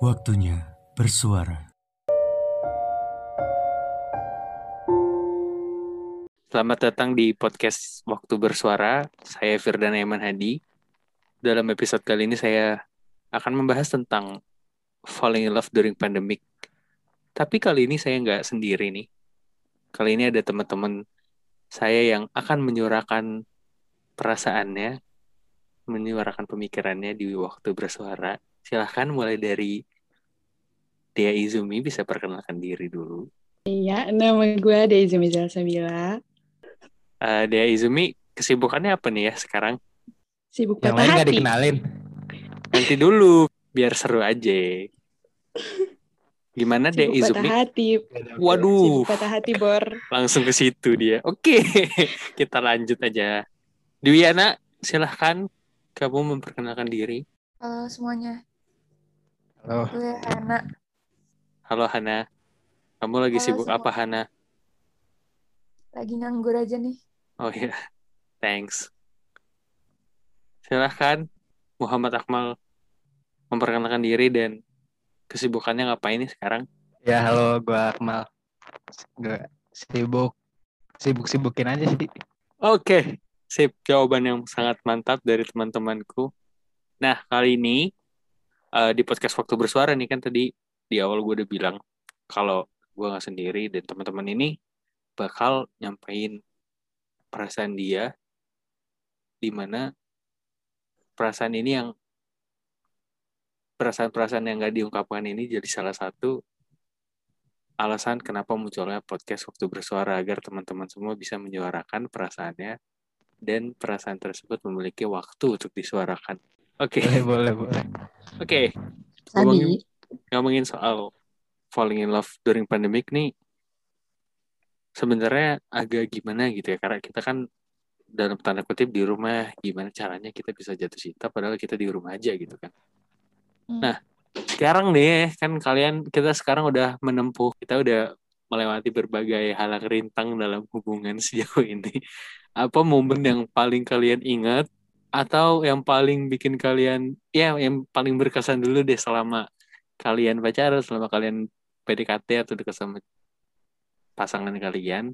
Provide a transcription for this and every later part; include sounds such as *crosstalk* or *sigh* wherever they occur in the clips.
Waktunya bersuara. Selamat datang di podcast Waktu Bersuara. Saya Firdan Eman Hadi. Dalam episode kali ini saya akan membahas tentang falling in love during pandemic. Tapi kali ini saya nggak sendiri nih. Kali ini ada teman-teman saya yang akan menyuarakan perasaannya, menyuarakan pemikirannya di waktu bersuara. Silahkan mulai dari Dea Izumi bisa perkenalkan diri dulu. Iya, nama gue Izumi Salsabila. Uh, Dea Izumi, kesibukannya apa nih ya sekarang? Sibuk Yang patah lain gak dikenalin. Nanti dulu, biar seru aja. Gimana Dea Sibuk patah Izumi? hati. Waduh, Sibuk patah hati, Bor. langsung ke situ dia. Oke, *laughs* kita lanjut aja. Dwiana, silahkan kamu memperkenalkan diri. Halo semuanya, Halo. gue Hana. Halo Hana, kamu lagi Halo sibuk semua. apa Hana? Lagi nganggur aja nih. Oh iya, thanks. Silahkan Muhammad Akmal memperkenalkan diri dan kesibukannya ngapain nih sekarang? Ya halo, gua Akmal. Gue sibuk, sibuk-sibukin aja sih. Oke, sip. Jawaban yang sangat mantap dari teman-temanku. Nah, kali ini eh, di podcast Waktu Bersuara nih kan tadi di awal gue udah bilang kalau gue nggak sendiri dan teman-teman ini bakal nyampein perasaan dia di mana perasaan ini yang perasaan-perasaan yang nggak diungkapkan ini jadi salah satu alasan kenapa munculnya podcast waktu bersuara agar teman-teman semua bisa menyuarakan perasaannya dan perasaan tersebut memiliki waktu untuk disuarakan. Oke, Boleh, boleh, boleh. Oke. Tadi. Ngomongin, ngomongin soal falling in love during pandemic nih, sebenarnya agak gimana gitu ya, karena kita kan dalam tanda kutip di rumah, gimana caranya kita bisa jatuh cinta padahal kita di rumah aja gitu kan. Hmm. Nah, sekarang nih kan kalian kita sekarang udah menempuh, kita udah melewati berbagai halang rintang dalam hubungan *laughs* sejauh ini. Apa momen yang paling kalian ingat atau yang paling bikin kalian ya yang paling berkesan dulu deh selama kalian pacaran, selama kalian PDKT atau dekat sama pasangan kalian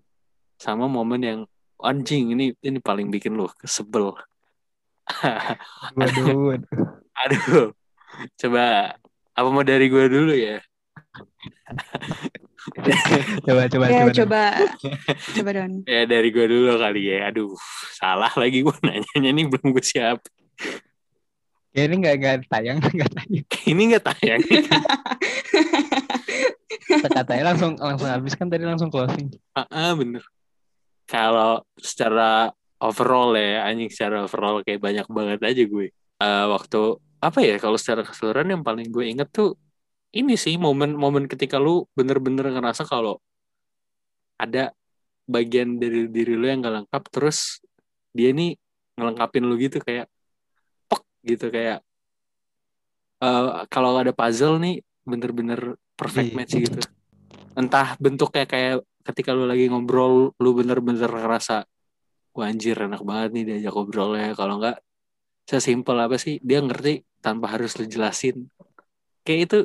sama momen yang anjing ini ini paling bikin lo sebel. Waduh. *laughs* Aduh. Coba apa mau dari gue dulu ya? *laughs* Coba, coba, Ya, coba. coba. *laughs* Coba, Don. Ya dari gue dulu kali ya. Aduh, salah lagi gue nanyanya nih belum gue siap. Ya, ini nggak nggak tayang, *laughs* nggak tayang. Ini nggak tayang. Katanya langsung langsung habis kan tadi langsung closing. Ah, ah, bener. Kalau secara overall ya, anjing secara overall kayak banyak banget aja gue. Eh, waktu apa ya? Kalau secara keseluruhan yang paling gue inget tuh ini sih momen-momen ketika lu bener-bener ngerasa kalau ada bagian dari diri lu yang gak lengkap, terus dia nih ngelengkapin lu gitu kayak pek gitu kayak eh kalau ada puzzle nih bener-bener perfect Iya. match gitu. Entah bentuknya kayak ketika lu lagi ngobrol lu bener-bener ngerasa wah anjir enak banget nih diajak ngobrolnya kalau enggak sesimpel apa sih dia ngerti tanpa harus lu jelasin kayak itu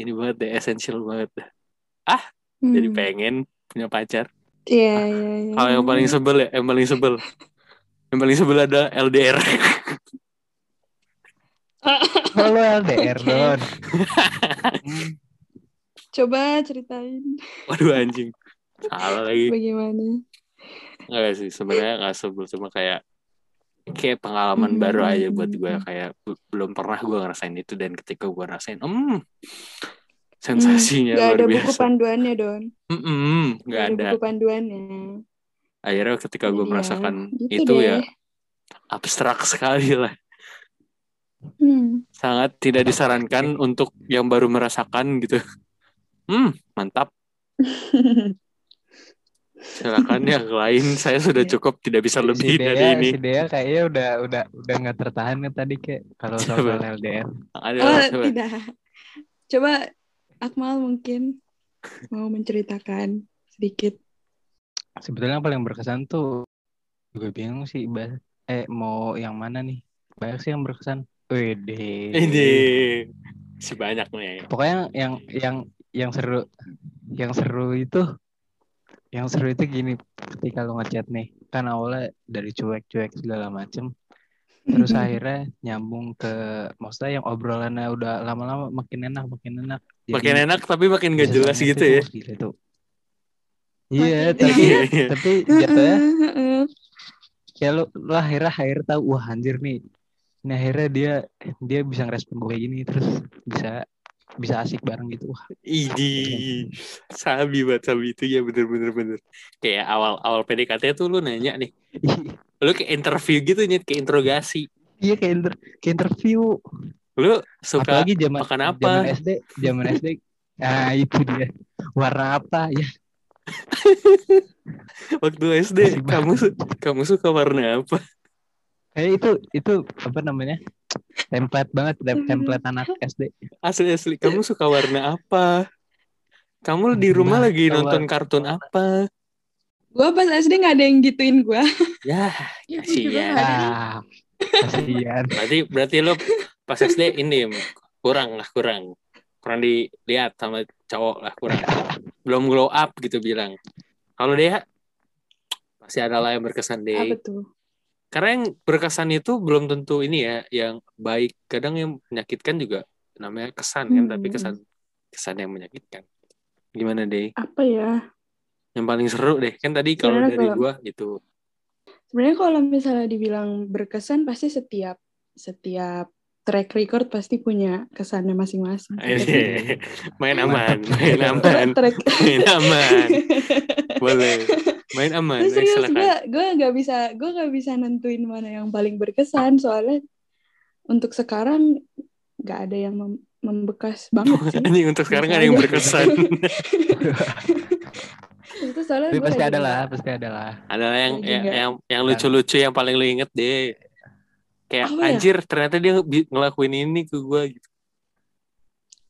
ini banget deh essential banget dah. jadi Hmm. pengen punya pacar Iya, iya, iya. kalau yang paling sebel ya yang paling sebel yang paling sebel ada LDR Halo LDR. *laughs* Don. Coba ceritain waduh anjing salah lagi bagaimana. Enggak sih sebenarnya nggak sebel cuma kayak kayak pengalaman Hmm. baru aja buat gue kayak be- belum pernah gue ngerasain itu dan ketika gue rasain hmm sensasinya Gak luar ada buku panduannya, Don. Mm-mm, nggak Gak ada buku panduannya. akhirnya ketika gue Iya, merasakan gitu itu deh. ya abstrak sekali lah Hmm. sangat tidak disarankan *laughs* untuk yang baru merasakan gitu hmm mantap *laughs* silakan yang *laughs* lain saya sudah cukup tidak bisa lebih si dari Dea, ini si Dea kayaknya udah udah udah nggak tertahan kan tadi kayak kalau soal. LDR. ada Oh, coba. tidak. Coba Akmal mungkin mau menceritakan sedikit. Sebetulnya yang paling berkesan tuh gue bingung sih bah eh mau yang mana nih banyak sih yang berkesan Wede. Ini Si banyak nih. Pokoknya yang yang yang seru yang seru itu yang seru itu gini ketika lu ngechat nih kan awalnya dari cuek-cuek segala macem terus *laughs* akhirnya nyambung ke maksudnya yang obrolannya udah lama-lama makin enak makin enak Jadi Makin enak tapi makin gak bisa jelas gitu itu, ya. gila tuh iya Makin tapi Iya, iya. tapi *laughs* jatuhnya kayak lu, lu akhirnya akhirnya tahu wah anjir nih ini akhirnya dia dia bisa ngerespon gue kayak gini terus bisa bisa asik bareng gitu. Wah Idi, sabi banget sabi itu. Ya bener-bener bener. Kayak awal awal PDKT tuh lu nanya nih, *laughs* lu kayak interview gitu nyet kayak interogasi. iya kayak inter kayak interview. Lu suka apalagi zaman makan apa? zaman SD zaman SD nah *laughs* itu dia. Warna apa? Ya *laughs* waktu SD kamu kamu suka warna apa? kayak itu itu apa namanya template banget tem- template anak SD Asli asli kamu suka warna apa? Kamu di rumah Bah, lagi kalau- nonton kartun apa? Gue pas SD nggak ada yang gituin gue. Ya, Iya, kasihan. ah kasihan Berarti berarti lu pas SD ini kurang lah kurang. Kurang dilihat sama cowok lah kurang. Belum glow up gitu bilang. Kalau dia pasti ada lah yang berkesan deh. Apa tuh? Karena yang berkesan itu belum tentu ini ya yang baik. Kadang yang menyakitkan juga namanya kesan kan, Hmm. tapi kesan kesan yang menyakitkan. Gimana deh? Apa ya? Yang paling seru deh. Kan tadi kalau Gimana dari kalau- gua gitu. Sebenarnya kalau misalnya dibilang berkesan pasti setiap setiap track record pasti punya kesannya masing-masing. Eh, main aman, main aman, main aman. *laughs* Boleh. Main aman, Terus serius gue gue nggak bisa gue nggak bisa nentuin mana yang paling berkesan soalnya untuk sekarang nggak ada yang mem- membekas banget sih. *laughs* Ini untuk sekarang ada yang berkesan. *laughs* *laughs* itu soalnya tapi gue pasti ada lah pasti ada lah ada yang yang yang, yang lucu-lucu yang paling lu inget deh. Kayak Apa ya? anjir ternyata dia ngelakuin ini ke gua gitu.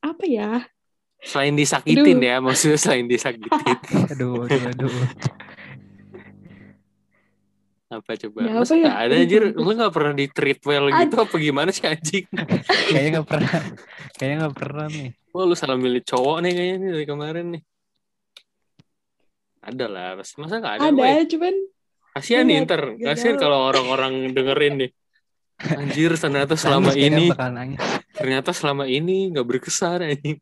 apa ya? Selain disakitin Aduh. ya, maksudnya selain disakitin. aduh aduh aduh apa coba? Ya, apa ya? ada Aduh, anjir, lu gak pernah di treat well gitu apa gimana sih anjing? *laughs* kayaknya nggak pernah kayaknya nggak pernah nih Wah lu salah milih cowok nih kayaknya nih dari kemarin nih. Ada lah, pasti masa gak ada? Ada, Woy? cuman Kasihan nih ntar, kasihan kalau orang-orang dengerin nih. Anjir, ternyata selama ini, ternyata selama ini nggak berkesan anjing.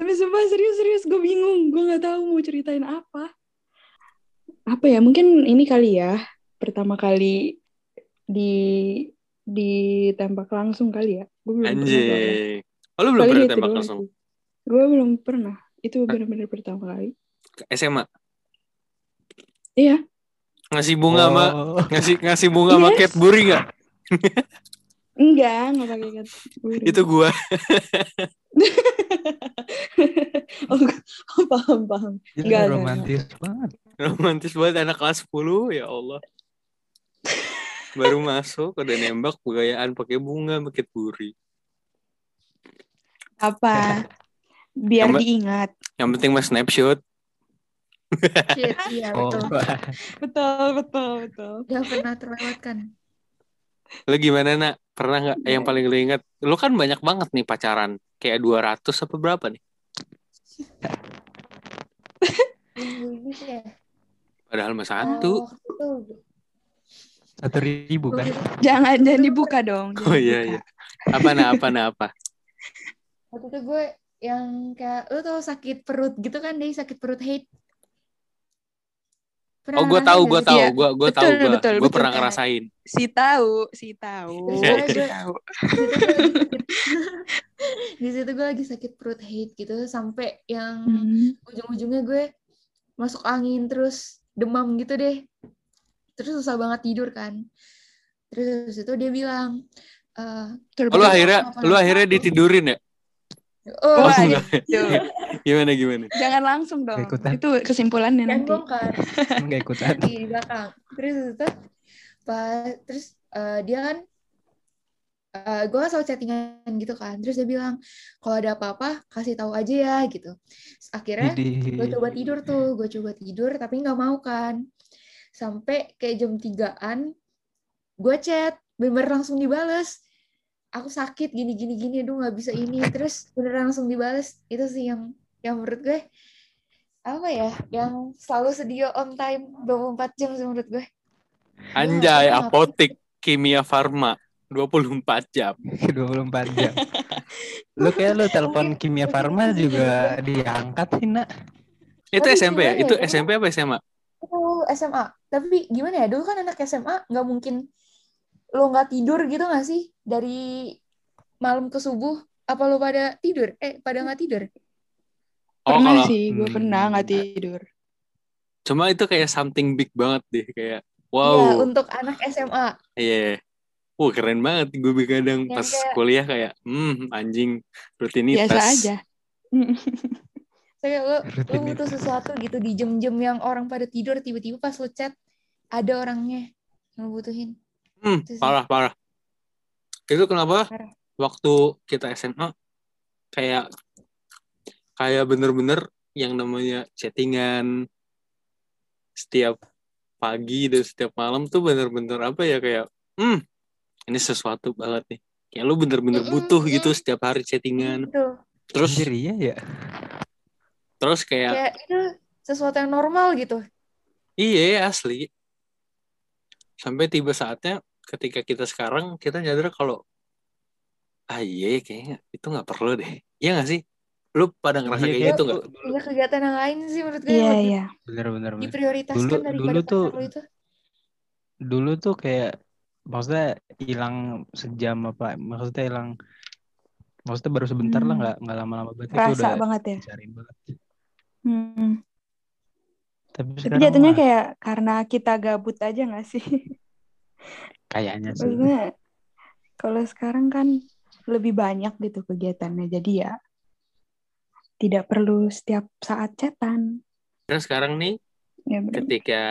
tapi sumpah serius-serius gue bingung, gue nggak tahu mau ceritain apa. Apa ya? Mungkin ini kali ya pertama kali di ditembak langsung kali ya. Gue belum pernah soalnya. Anjing. Oh, lu belum pernah itu tembak langsung? Gue belum pernah. Itu benar-benar pertama kali. SMA? Iya. Ngasih bunga sama Oh. ngasih ngasih bunga sama Yes. Cadbury nggak? *laughs* Enggak, enggak pakai kata. Itu gua. *laughs* oh, oh, paham, paham. Itu Nggak, nggak, romantis banget Romantis banget anak kelas 10 ya Allah. *laughs* Baru masuk udah nembak pegayaan pakai bunga sama Cadbury. Apa? Biar Yang- diingat. Yang penting mah snapshot. Shit, iya oh betul. Betul, betul, betul. Gak pernah terlewatkan. Lu gimana nak? Pernah nggak yang paling lu ingat? Lu kan banyak banget nih pacaran. Kayak 200 apa berapa nih? Padahal mah satu. satu ribu kan *laughs* Jangan jangan dibuka dong. Oh iya iya. Apa nah apa nah apa? waktu itu gue yang kayak lu tau sakit perut gitu kan deh sakit perut hate Oh gue tahu gue tahu gue gue tahu gue gue betul. pernah ngerasain. Si tahu, si tahu. Iya, si tahu. di situ gue lagi sakit perut hate gitu sampai yang Hmm. ujung-ujungnya gue masuk angin terus demam gitu deh terus susah banget tidur kan terus itu dia bilang eh Oh, lu akhirnya lu akhirnya ditidurin ya? Oh, Wah, enggak. itu. *laughs* Gimana gimana? Jangan langsung dong. Ikutan. Itu kesimpulannya dan nanti. bongkar *laughs* nggak ikutan di belakang terus itu pas terus eh, dia kan eh, gue selalu chattingan gitu kan terus dia bilang kalau ada apa-apa kasih tahu aja ya gitu Terus akhirnya gue coba tidur tuh gue coba tidur tapi nggak mau kan sampai kayak jam tigaan gue chat bener langsung dibales aku sakit gini gini gini aduh nggak bisa ini *laughs* terus beneran langsung dibales itu sih yang yang menurut gue apa ya yang selalu sedia on time 24 jam sih menurut gue Anjay, Iya, apotik kimia farma 24 jam. *laughs* 24 jam. *laughs* lu kayak lu telepon kimia farma juga diangkat sih, Nak. Itu Tapi SMP ya? Itu ya? SMP apa SMA? Oh, SMA. Tapi gimana ya? Dulu kan anak SMA nggak mungkin lo nggak tidur gitu nggak sih? Dari malam ke subuh. Apa lo pada tidur? Eh, pada nggak tidur? Oh, pernah kalau sih, gue Hmm. pernah nggak tidur. cuma itu kayak something big banget deh, kayak wow. untuk anak SMA. Iya. Wah, keren banget. Gue kadang Yang pas kayak- kuliah kayak, hmm, anjing rutinitas. Biasa aja. *laughs* Kayak lo, lo butuh sesuatu gitu di jam-jam yang orang pada tidur, tiba-tiba pas lo chat, ada orangnya yang lo butuhin. Hmm, parah, parah. Itu kenapa Parah. waktu kita SMA kayak kayak bener-bener yang namanya chattingan setiap pagi dan setiap malam tuh bener-bener apa ya kayak hmm ini sesuatu banget nih kayak lu bener-bener butuh gitu setiap hari chattingan Gitu. terus Anjir, iya ya. terus kayak Kayak itu sesuatu yang normal gitu. iya asli sampai tiba saatnya ketika kita sekarang kita nyadar kalau ah iya kayaknya itu nggak perlu deh iya nggak sih lu pada ngerasa Iya, kayak gitu nggak Punya kegiatan yang lain sih menurut gue Iya, iya. Bener-bener. bener. diprioritaskan Dulu- daripada dulu tuh- itu. Dulu tuh kayak maksudnya hilang sejam apa? Maksudnya hilang maksudnya baru sebentar lah Hmm. nggak nggak lama-lama banget itu Kerasa udah banget ya. cariin banget. Hmm. Tapi Tapi jatuhnya mah kayak karena kita gabut aja nggak sih? *laughs* kayaknya sih. Maksudnya kalau sekarang kan lebih banyak gitu kegiatannya. Jadi ya tidak perlu setiap saat chatan. Terus sekarang nih Ya, bener. ketika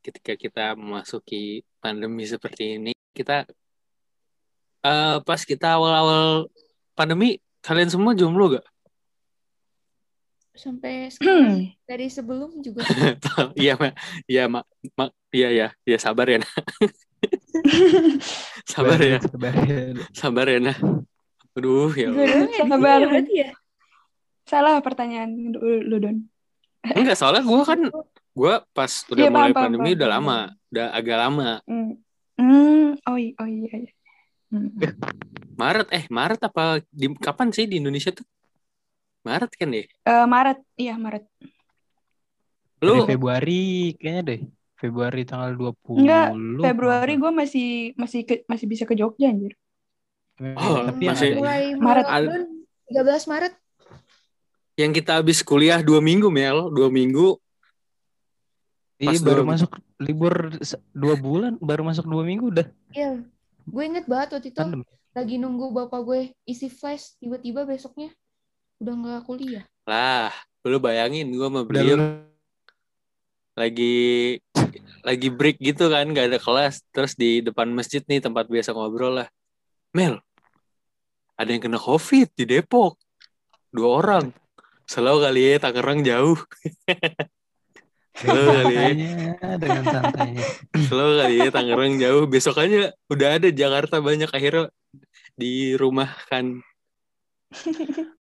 ketika kita memasuki pandemi seperti ini kita eh pas kita awal-awal pandemi kalian semua jomblo gak? Sampai sekarang Hmm. *clears throat* dari sebelum juga. *laughs* Iya mak, iya mak, mak, iya ya, ya sabar ya, Nah. *laughs* *laughs* sabar ya, Sabar ya. sabar ya, nah. Aduh ya. Gue ya Sabar. ya berarti ya. Salah pertanyaan lu, Don. Enggak soalnya gue kan gue pas udah Iya, mulai paham, pandemi paham, udah lama, udah agak lama. Hmm. Hmm. Oh, i- oh iya. iya. Hmm. Maret eh Maret apa di kapan sih di Indonesia tuh? Maret kan ya? Eh, Maret, iya Maret. Dari Lu Februari kayaknya deh. Februari tanggal 20. Enggak, Februari gue masih masih ke- masih bisa ke Jogja anjir. Oh, tapi yang masih- Maret. mulai lockdown 13 Maret. yang kita habis kuliah dua minggu Mel, dua minggu Iya baru dua- masuk libur dua bulan, baru masuk dua minggu udah Iya. Gue inget banget waktu itu pandemi. lagi nunggu bapak gue isi flash tiba-tiba besoknya udah nggak kuliah. lah. Lu bayangin gue sama beliau lagi lagi break gitu kan, gak ada kelas. Terus di depan masjid nih tempat biasa ngobrol lah. Mel, ada yang kena covid di Depok. Dua orang. Selalu kali ya Tangerang jauh. *laughs* Selalu kali ya. Santainya, dengan santainya. Selalu kali ya Tangerang jauh. Besokannya udah ada Jakarta banyak akhirnya di rumah kan.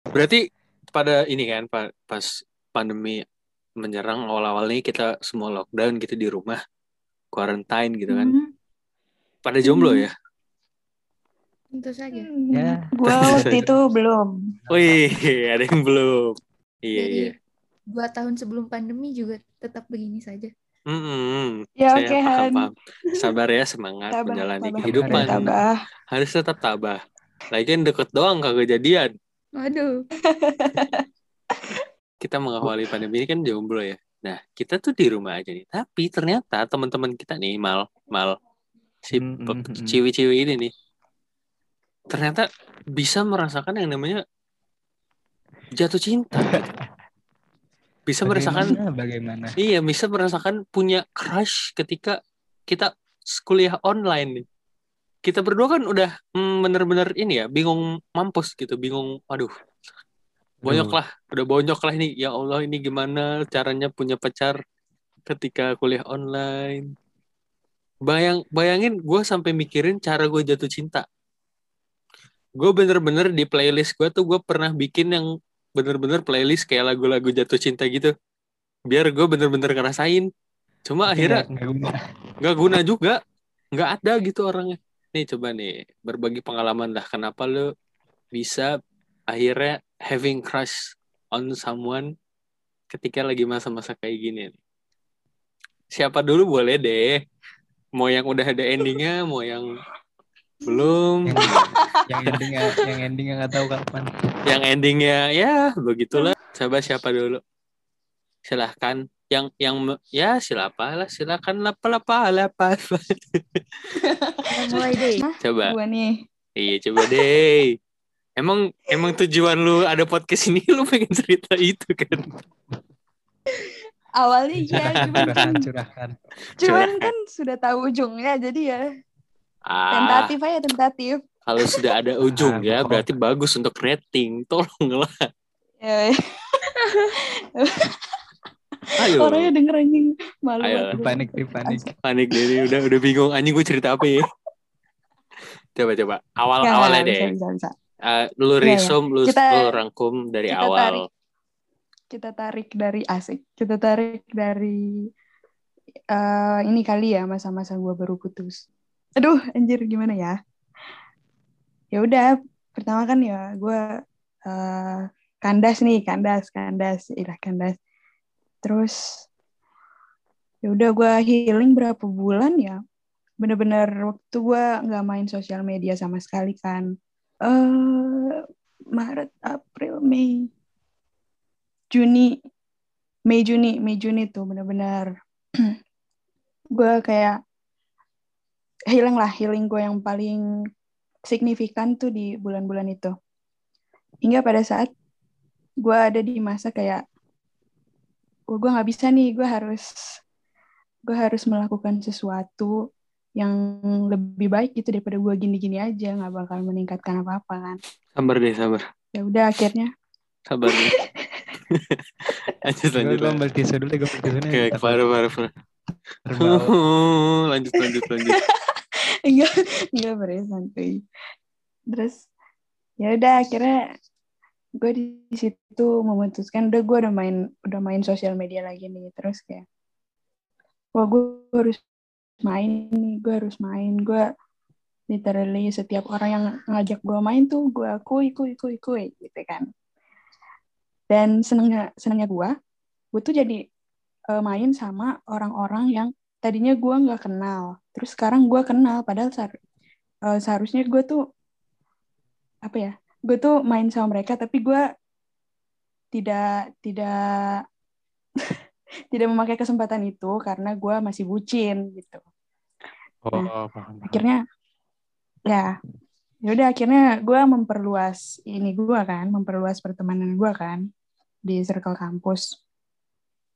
Berarti pada ini kan pa- pas pandemi menyerang awal-awal nih kita semua lockdown gitu di rumah, quarantine gitu kan. Hmm. Pada jomblo ya. Tentu saja. Ya. Gue waktu itu belum. Wih, ada yang belum. Iya Dari iya. dua tahun sebelum pandemi juga tetap begini saja. Mm-mm. Ya Saya oke paham, Han. paham. Sabar ya semangat Tabah, menjalani tabah, kehidupan. tabah. Harus tetap tabah. Lagian deket doang kagak jadian. Waduh. kita mengawali pandemi ini kan jomblo ya. Nah, kita tuh di rumah aja nih. Tapi ternyata teman-teman kita nih, mal, mal, si Hmm, hmm, hmm. ciwi-ciwi ini nih, ternyata bisa merasakan yang namanya jatuh cinta. gitu. *laughs* Bisa merasakan, Bagaimana? Iya, bisa merasakan punya crush ketika kita kuliah online nih. Kita berdua kan udah mm, bener-bener ini ya, bingung mampus gitu, bingung, aduh, bonyok lah udah bonyok lah ini. Ya Allah ini gimana caranya punya pacar ketika kuliah online? Bayang bayangin gue sampai mikirin cara gue jatuh cinta. Gue bener-bener di playlist gue tuh gue pernah bikin yang bener-bener playlist kayak lagu-lagu jatuh cinta gitu. Biar gue bener-bener ngerasain. Cuma akhirnya Nggak- guna. nggak guna juga. Nggak ada gitu orangnya. Nih coba nih berbagi pengalaman lah. Kenapa lo bisa akhirnya having crush on someone ketika lagi masa-masa kayak gini nih. siapa dulu boleh deh. Mau yang udah ada endingnya mau yang belum. Yang, yang endingnya yang endingnya nggak tahu kapan. Yang endingnya ya begitulah. Coba siapa dulu? Silahkan. Yang yang ya silakan lah silakan. Lapa lapa lapa mulai deh. Coba. Gua nih. Iya coba deh. Emang emang tujuan lu ada podcast ini *laughs* lu pengen cerita itu kan? Awalnya iya, cuman kan, curahkan curahkan cuman kan sudah tahu ujungnya, jadi ya Ah, tentatif aja tentatif. kalau sudah ada *laughs* ujung Ah, ya berarti bagus untuk rating. Tolonglah. Ya, *laughs* Ayo. orangnya denger anjing malu Ayo. panik nih panik Panik deh ini udah udah bingung anjing gue cerita apa ya? Coba coba awal awalnya deh. Bisa, bisa, bisa. Eh, lu resume lu, Kita- lu rangkum dari kita awal. tarik. Kita tarik dari asik. Kita tarik dari eh ini kali ya masa-masa gua baru putus. Aduh, anjir gimana ya? Ya udah, pertama kan ya gua eh kandas nih, kandas, kandas, ilah kandas. Terus ya udah gua healing berapa bulan ya? Bener-bener waktu gua nggak main sosial media sama sekali kan. Eh Maret, April, Mei, Juni, Mei, Juni, Mei, Juni tuh bener-bener *clears throat* gue kayak healing lah, healing gue yang paling signifikan tuh di bulan-bulan itu. Hingga pada saat gue ada di masa kayak, oh, gue nggak bisa nih, gue harus gue harus melakukan sesuatu yang lebih baik gitu daripada gue gini-gini aja nggak bakal meningkatkan apa-apa kan Sabar deh, sabar. ya udah akhirnya Sabar deh. *laughs* lanjut lanjut. gue lanjut. ambil tisu dulu gue ambil tisu Oke, parah parah parah. *laughs* lanjut lanjut lanjut. *laughs* enggak enggak bre santuy terus ya udah akhirnya gue di situ memutuskan udah gue udah main udah main sosial media lagi nih terus kayak wah gue harus main nih gue harus main. Gue literally setiap orang yang ngajak gue main tuh gue kuy kuy kuy kuy gitu kan. Dan senengnya senengnya gue gue tuh jadi eh, main sama orang-orang yang tadinya gue nggak kenal terus sekarang gue kenal. Padahal sehar- eh, seharusnya gue tuh apa ya gue tuh main sama mereka tapi gue tidak tidak *laughs* tidak memakai kesempatan itu karena gue masih bucin gitu. Oh Nah, paham, paham. akhirnya ya ya udah akhirnya gue memperluas ini gue kan memperluas pertemanan gue kan di circle kampus.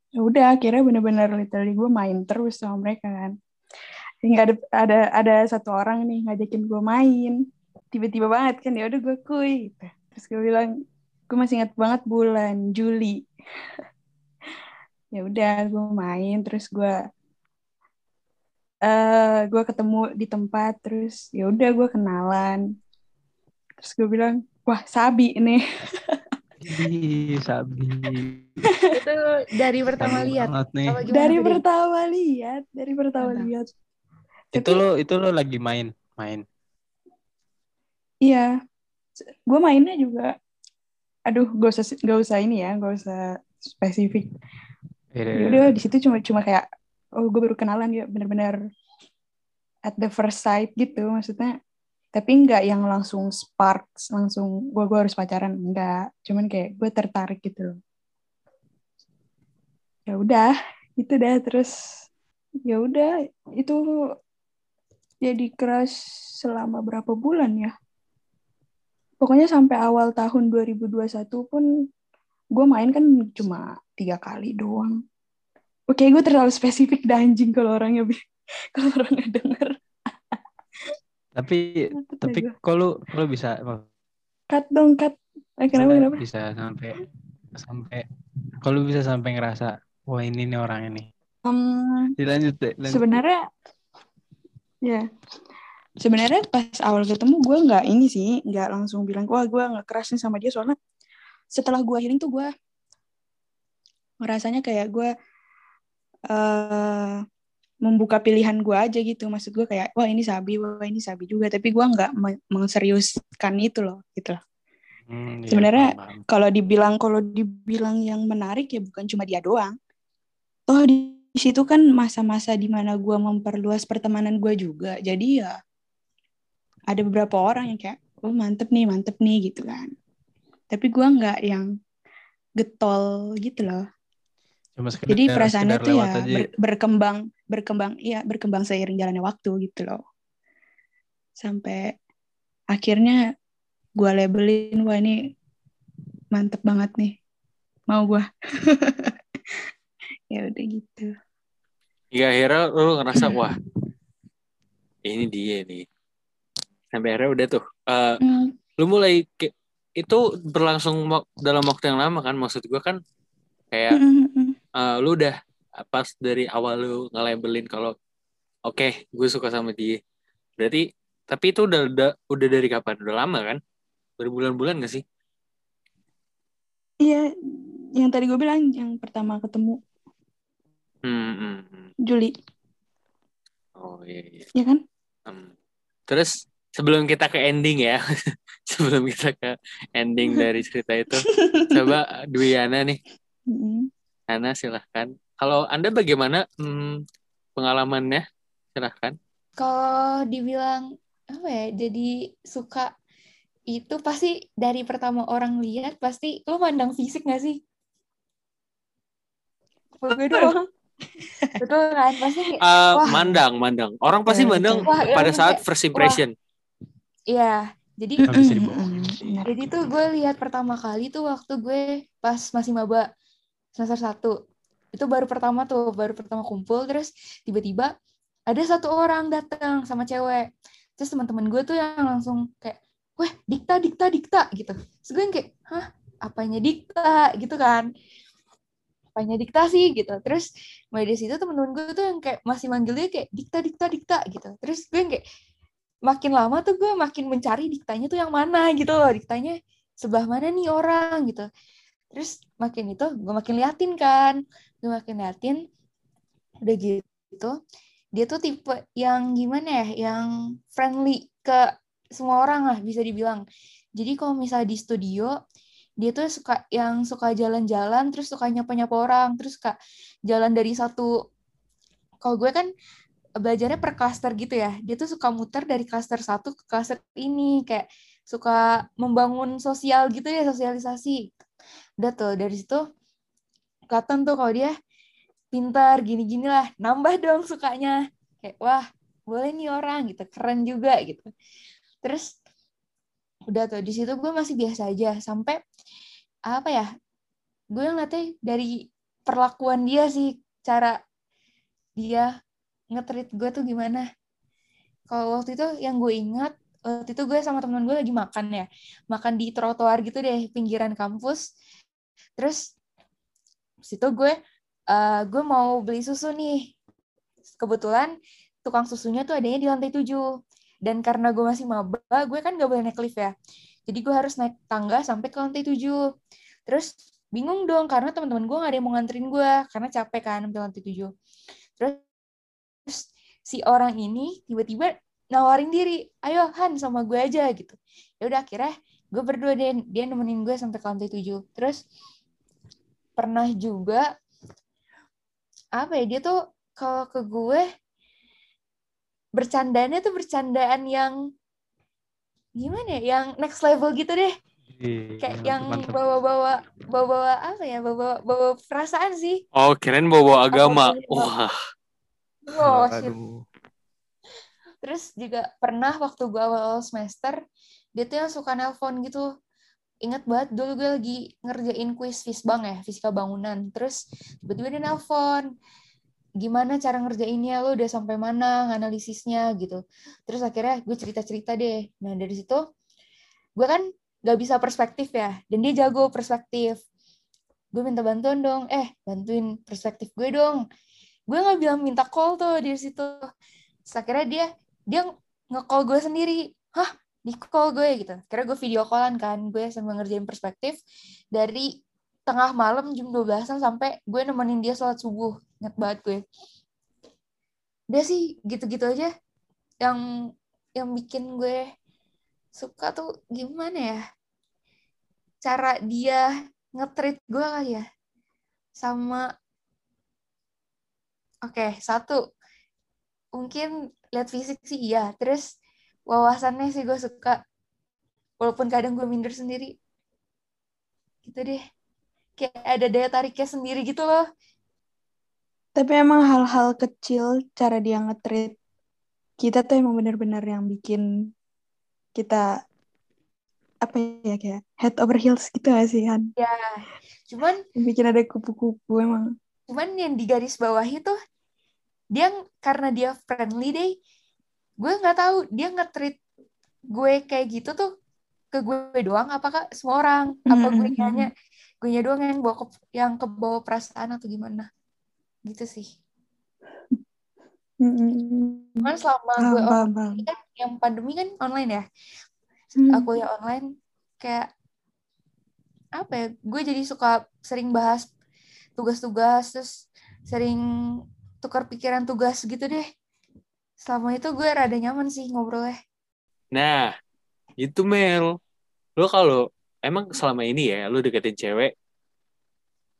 Ya udah akhirnya bener-bener literally gue main terus sama mereka kan. Hingga ada ada ada satu orang nih ngajakin gue main. Tiba-tiba banget kan ya udah gue kuy gitu. terus gue bilang gue masih ingat banget bulan Juli ya udah gue main terus gue eh gue ketemu di tempat terus ya udah gue kenalan. Terus gue bilang wah sabi nih. Ih, sabi. Itu dari pertama lihat. dari pertama lihat dari pertama lihat. Itu lo itu lo lagi main main. Iya. Gue mainnya juga. Aduh gak usah gak usah ini ya gak usah spesifik Iya, ya udah di situ cuma cuma kayak oh gue baru kenalan ya bener-bener at the first sight gitu maksudnya. Tapi nggak yang langsung sparks langsung gue gue harus pacaran enggak cuman kayak gue tertarik gitu loh. Ya udah itu dah terus ya udah itu jadi crush selama berapa bulan ya? Pokoknya sampai awal tahun 2021 pun gue main kan cuma tiga kali doang. Oke gue terlalu spesifik dah anjing kalau orangnya *laughs* kalau orangnya denger. *laughs* Tapi tapi kok lu lu bisa cut dong cut. Eh, kenapa kenapa? bisa sampai sampai kalau bisa sampai ngerasa wah ini nih orang ini. Em, dilanjut deh lanjut. sebenarnya ya. Sebenarnya pas awal ketemu gue nggak ini sih nggak langsung bilang wah gue nggak keras nih sama dia soalnya setelah gue healing tuh gue ngerasanya kayak gue eh membuka pilihan gue aja gitu. Maksud gue kayak wah ini sabi wah ini sabi juga. Tapi gue nggak me- mengseriuskan itu loh gitu loh. Hmm, iya, Sebenarnya kalau dibilang kalau dibilang yang menarik ya bukan cuma dia doang. Toh di situ kan masa-masa di mana gue memperluas pertemanan gue juga. Jadi ya ada beberapa orang yang kayak oh mantep nih mantep nih gitu kan tapi gue nggak yang getol gitu loh Cuma sekedar, jadi perasaannya tuh ya aja. ber- berkembang berkembang iya berkembang seiring jalannya waktu gitu loh sampai akhirnya gue labelin wah ini mantep banget nih mau gue *laughs* ya udah gitu Hingga akhirnya lu ngerasa wah ini dia nih. Sampai akhirnya udah tuh. eh, Hmm, lu mulai ke- itu berlangsung dalam waktu yang lama kan maksud gua kan kayak eh, lu udah pas dari awal lu nge-labelin kalau oke gue suka sama dia. Berarti tapi itu udah udah, udah dari kapan? Udah lama kan? Berbulan-bulan gak sih? iya yang tadi gue bilang yang pertama ketemu Hmm, hmm, hmm. Juli Oh iya, iya. ya kan Hmm. Terus sebelum kita ke ending ya, *laughs* sebelum kita ke ending dari cerita itu, coba Dwiana nih, Mm, Ana silahkan. Kalau Anda bagaimana hmm, pengalamannya? Silahkan. Kalau dibilang apa ya, jadi suka itu pasti dari pertama orang lihat pasti lo mandang fisik gak sih? Gue doang? Betul kan? Pasti kayak, Eh, Wah. mandang, mandang. Orang pasti Ya, mandang Wah, ya, pada saat first impression. Iya. Jadi *clears throat* mm. Jadi tuh gue lihat pertama kali tuh waktu gue pas masih maba semester 1. Itu baru pertama tuh, baru pertama kumpul terus tiba-tiba ada satu orang datang sama cewek. Terus teman-teman gue tuh yang langsung kayak, "Wah, dikta dikta dikta" gitu. Terus gue yang kayak, "Hah, apanya dikta?" gitu kan. Apanya dikta sih gitu. Terus mulai dari situ temen-temen gue tuh yang kayak masih manggilnya kayak dikta dikta dikta gitu. Terus gue yang kayak makin lama tuh gue makin mencari diktanya tuh yang mana gitu loh. Diktanya sebelah mana nih orang gitu. Terus makin itu gue makin liatin kan. Gue makin liatin udah gitu dia tuh tipe yang gimana ya yang friendly ke semua orang lah bisa dibilang. Jadi kalau misalnya di studio dia tuh suka yang suka jalan-jalan terus suka nyapa-nyapa orang. Terus suka jalan dari satu kalau gue kan belajarnya per klaster gitu ya. Dia tuh suka muter dari klaster satu ke klaster ini kayak suka membangun sosial gitu ya, sosialisasi. Udah tuh dari situ kelihatan tuh kalau dia pintar gini-gini lah. Nambah dong sukanya. Kayak wah, boleh nih orang gitu. Keren juga gitu. Terus udah tuh di situ gue masih biasa aja sampai apa ya? Gue ngeliatnya dari perlakuan dia sih cara dia nge-treat gue tuh gimana. Kalau waktu itu yang gue ingat, waktu itu gue sama temen gue lagi makan ya. Makan di trotoar gitu deh, pinggiran kampus. Terus situ gue eh, gue mau beli susu nih. Kebetulan tukang susunya tuh adanya di lantai 7. Dan karena gue masih maba, gue kan gak boleh naik lift ya. Jadi gue harus naik tangga sampai ke lantai 7. Terus bingung dong karena teman-teman gue gak ada yang mau nganterin gue karena capek kan sampai lantai 7. Terus terus si orang ini tiba-tiba nawarin diri ayo Han sama gue aja gitu. Ya udah akhirnya gue berdua deh dia nemenin gue sampai ke lantai 7 terus pernah juga apa ya dia tuh kalau ke gue bercandanya tuh bercandaan yang gimana ya yang next level gitu deh. Iya, kayak mantep, yang bawa-bawa bawa-bawa apa ya bawa bawa perasaan sih. Oh, kirain bawa agama. Wah, oh Aduh. Terus juga pernah waktu gue awal semester, dia tuh yang suka nelpon gitu. Ingat banget dulu gue lagi ngerjain kuis Fisbang ya, fisika bangunan. Terus tiba-tiba dia nelpon. Gimana cara ngerjainnya, lo udah sampai mana analisisnya gitu. Terus akhirnya gue cerita-cerita deh. Nah dari situ, gue kan gak bisa perspektif ya. Dan dia jago perspektif. Gue minta bantuan dong. Eh, bantuin perspektif gue dong. Gue gak bilang minta call tuh dari situ. Terus akhirnya dia dia nge-call gue sendiri. Hah di call gue gitu. Kira gue video callan kan. Gue sambil ngerjain perspektif dari tengah malam jam 12 sampai gue nemenin dia sholat subuh. Inget banget gue. Dia sih gitu-gitu aja. Yang yang bikin gue suka tuh gimana ya? Cara dia ngetrit gue kali ya. Sama oke satu. Mungkin lihat fisik sih iya. Terus wawasannya sih gue suka. Walaupun kadang gue minder sendiri. Gitu deh. Kayak ada daya tariknya sendiri gitu loh. Tapi emang hal-hal kecil cara dia nge-treat kita tuh emang bener-bener yang bikin kita apa ya kayak head over heels gitu gak sih Han? ya cuman bikin ada kupu-kupu emang. Cuman yang di garis bawah itu dia karena dia friendly deh gue nggak tahu dia nge-treat gue kayak gitu tuh ke gue doang apakah semua orang apa gue Mhm. nanya gue nya doang yang bawa ke, yang kebawa perasaan atau gimana gitu sih Mm-mm. cuman selama Paham, gue online paham. kan yang pandemi kan online ya Hmm. aku ya online kayak apa ya gue jadi suka sering bahas tugas-tugas terus sering tukar pikiran tugas gitu deh selama itu gue rada nyaman sih ngobrolnya Nah, itu Mel. Lo kalau emang selama ini ya lu deketin cewek,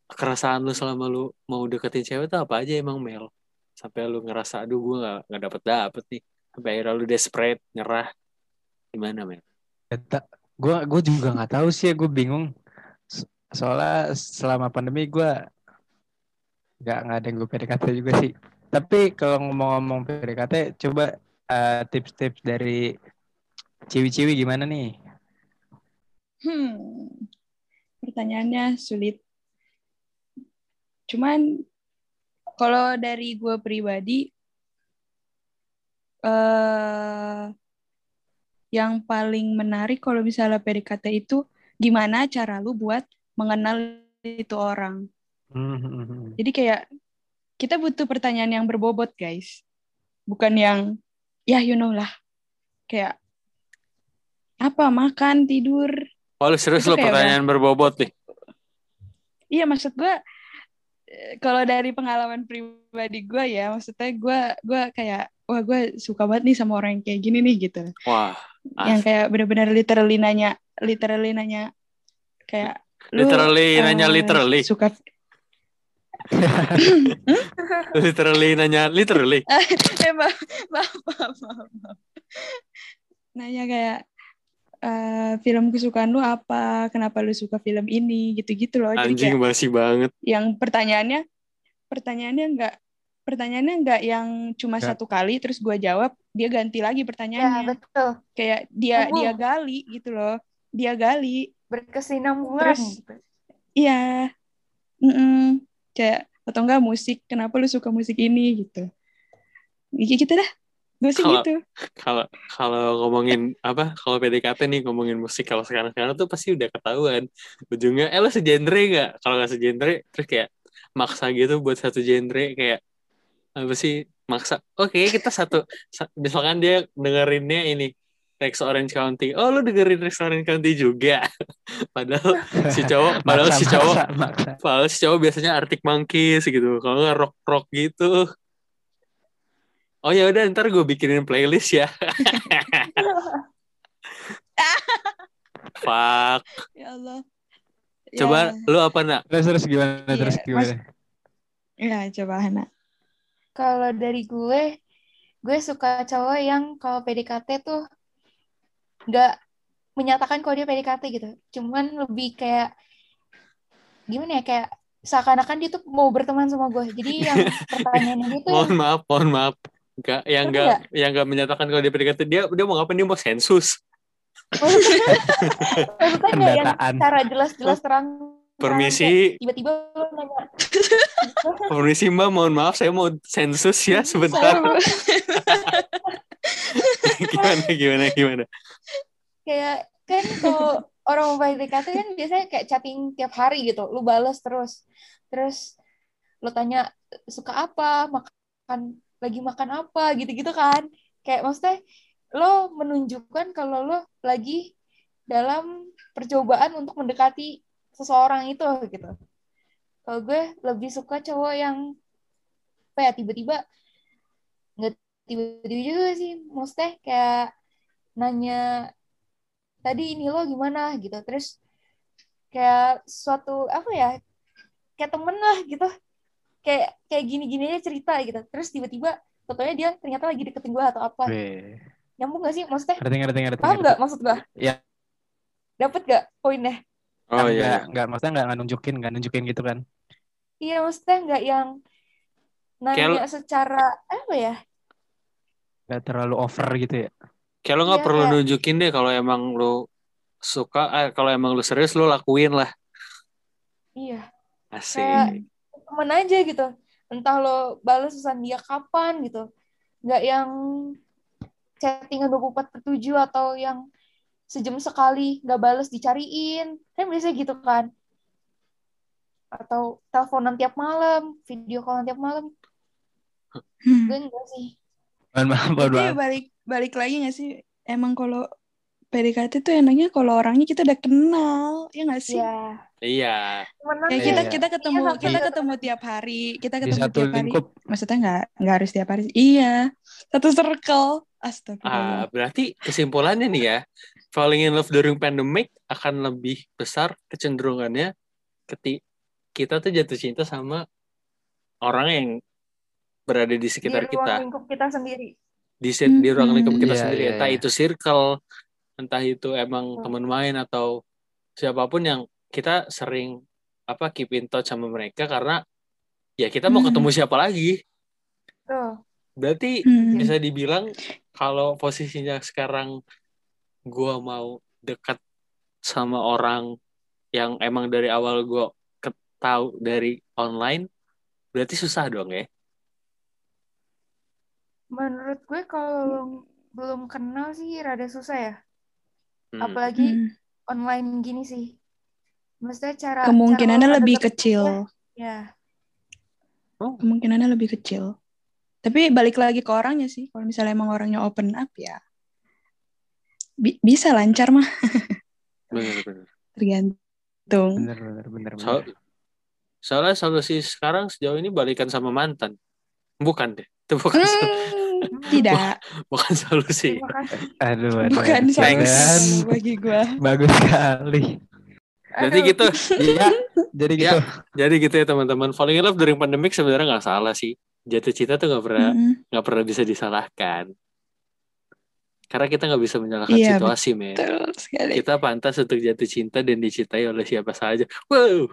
kerasaan lu selama lu mau deketin cewek tuh apa aja emang Mel? Sampai lu ngerasa aduh gue gak, nggak dapet dapet nih. Sampai akhirnya lu desperate, nyerah. Gimana Mel? gue gue juga nggak tahu sih ya gue bingung So- soalnya selama pandemi gue nggak nggak ada yang gue PDKT juga sih tapi kalau ngomong-ngomong PDKT coba eh, tips-tips dari ciwi-ciwi gimana nih Hmm. Pertanyaannya sulit. Cuman kalau dari gue pribadi, eh yang paling menarik kalau misalnya PDKT itu gimana cara lu buat mengenal itu orang. Hmm, Jadi kayak kita butuh pertanyaan yang berbobot, guys. Bukan yang ya you know lah. Kayak apa makan, tidur. Oh lu serius Itu lu kayak pertanyaan berbobot nih? Iya, maksud gue kalau dari pengalaman pribadi gue ya, maksudnya gue gue kayak wah gue suka banget nih sama orang yang kayak gini nih gitu. Wah, Yang kayak benar-benar literally nanya, literally nanya kayak lu literally nanya eh, literally. suka *laughs* literally nanya literally. *laughs* eh maaf, maaf, maaf, maaf. Nanya kayak eh, film kesukaan lu apa? Kenapa lu suka film ini? Gitu-gitu loh. Jadi Anjing kayak basi banget. yang pertanyaannya pertanyaannya enggak pertanyaannya enggak yang cuma Nggak. satu kali terus gue jawab dia ganti lagi ya pertanyaannya betul kayak dia dia gali gitu loh dia gali berkesinambungan Terus- iya Mm-mm. Kayak atau enggak musik kenapa lu suka musik ini gitu Iya gitu dah gue sih Kalau- gitu Kalau kalau ngomongin apa? Kalau PDKT nih ngomongin musik kalau sekarang-sekarang tuh pasti udah ketahuan. Ujungnya eh lo segenre nggak? Kalau nggak segenre terus kayak maksa gitu buat satu genre kayak apa sih maksa oke kita satu sa- misalkan dia dengerinnya ini Rex Orange County. Oh lu dengerin Rex Orange County juga. *laughs* Padahal si cowok *laughs* padahal Maksa, si cowok maksa, maksa. padahal si cowok biasanya Arctic Monkeys gitu. Kalau nggak rock rock gitu. Oh ya udah ntar gue bikinin playlist ya. *laughs* Fuck. Ya Allah. Coba lu apa nak? Terus terus gimana? Iya, terus gimana? Ya, ya coba Hana kalau dari gue gue suka cowok yang kalau PDKT tuh nggak menyatakan kalau dia PDKT gitu. Cuman lebih kayak gimana ya kayak seakan-akan dia tuh mau berteman sama gue jadi *laughs* yang pertanyaannya itu mohon maaf mohon maaf. Enggak, yang enggak yang enggak menyatakan kalau dia PDKT dia dia mau ngapain? Dia mau sensus. *laughs* Maksudnya nggak yang Pendataan. cara jelas-jelas terang permisi. tiba-tiba nanya. *laughs* Permisi mbak. Mohon maaf saya mau sensus ya sebentar gimana gimana gimana? Kayak kan kalau orang mau PDKT kan biasanya kayak chatting tiap hari gitu. Lu balas terus. Terus lu tanya suka apa? Makan lagi makan apa? gitu-gitu kan. Kayak maksudnya lo menunjukkan kalau lo lagi dalam percobaan untuk mendekati seseorang itu gitu. Kalau gue lebih suka cowok yang apa ya tiba-tiba nggak tiba-tiba juga sih, maksudnya kayak nanya tadi ini lo gimana gitu, terus kayak suatu apa ya kayak temen lah gitu, kayak kayak gini-gini aja cerita gitu, terus tiba-tiba fotonya dia ternyata lagi deketin gue atau apa, Weh. nyambung gak sih maksudnya? Ngerti ngerti ngerti. Paham nggak maksud gue? Iya. Dapet gak poinnya? Oh Kan iya. nggak nggak maksudnya nggak nunjukin nggak nunjukin gitu kan. Iya, maksudnya nggak yang nanya Kayak- secara apa ya? Nggak terlalu over gitu ya. Kayak lo nggak Iya, perlu nunjukin deh kalau emang lo suka, eh, kalau emang lo serius lo lakuin lah. Iya, Asik. Kayak- temen aja gitu. Entah lo balas pesan dia kapan gitu. Nggak yang chattingan 24 per 7 atau yang sejam sekali nggak balas dicariin. Kan biasanya gitu kan. Atau teleponan tiap malam, video callan tiap malam. Hmm. Gue enggak sih. Mohon maaf, mohon Berarti maaf. balik balik lagi gak sih? Emang kalau PDKT tuh enaknya kalau orangnya kita udah kenal, ya gak sih? Iya. Iya. Ya kita Iya. kita ketemu Iya, kita iya. ketemu tiap hari, kita Di ketemu satu tiap hari. lingkup. Maksudnya nggak nggak harus tiap hari. Iya, satu circle. Ah, Astagfirullah. berarti kesimpulannya nih ya, falling in love during pandemic akan lebih besar kecenderungannya ketika kita tuh jatuh cinta sama orang yang berada di di sekitar ruang kita, lingkup kita sendiri. di set- di ruang lingkup kita Iya, sendiri, iya, entah iya. itu circle, entah itu emang Hmm. teman main atau siapa pun yang kita sering apa keep in touch sama mereka karena ya kita mau Hmm. ketemu siapa lagi. Tuh. Berarti Hmm. bisa dibilang kalau posisinya sekarang gua mau dekat sama orang yang emang dari awal gua tahu dari online berarti susah dong ya Menurut gue kalau lo belum kenal sih rada susah ya. Hmm. Apalagi Hmm. online gini sih. Maksudnya cara Kemungkinannya cara lebih kecil. Ya, Kemungkinannya lebih kecil. Tapi balik lagi ke orangnya sih. Kalau misalnya emang orangnya open up ya bi- bisa lancar mah *laughs* bener-bener tergantung. Bener bener bener. bener. So- soalnya solusi sekarang sejauh ini balikan sama mantan bukan deh itu bukan Hmm, *laughs* tidak, bukan solusi. Aduh, aduh. bukan aduh. solusi bagi gua. Bagus sekali. jadi gitu *laughs* Iya. Jadi Ya. gitu. jadi gitu ya teman-teman falling in love during pandemic sebenarnya nggak salah sih jatuh cinta tuh nggak pernah nggak pernah bisa disalahkan karena kita nggak bisa menyalahkan Iya, situasi men kita pantas untuk jatuh cinta dan dicintai oleh siapa saja wow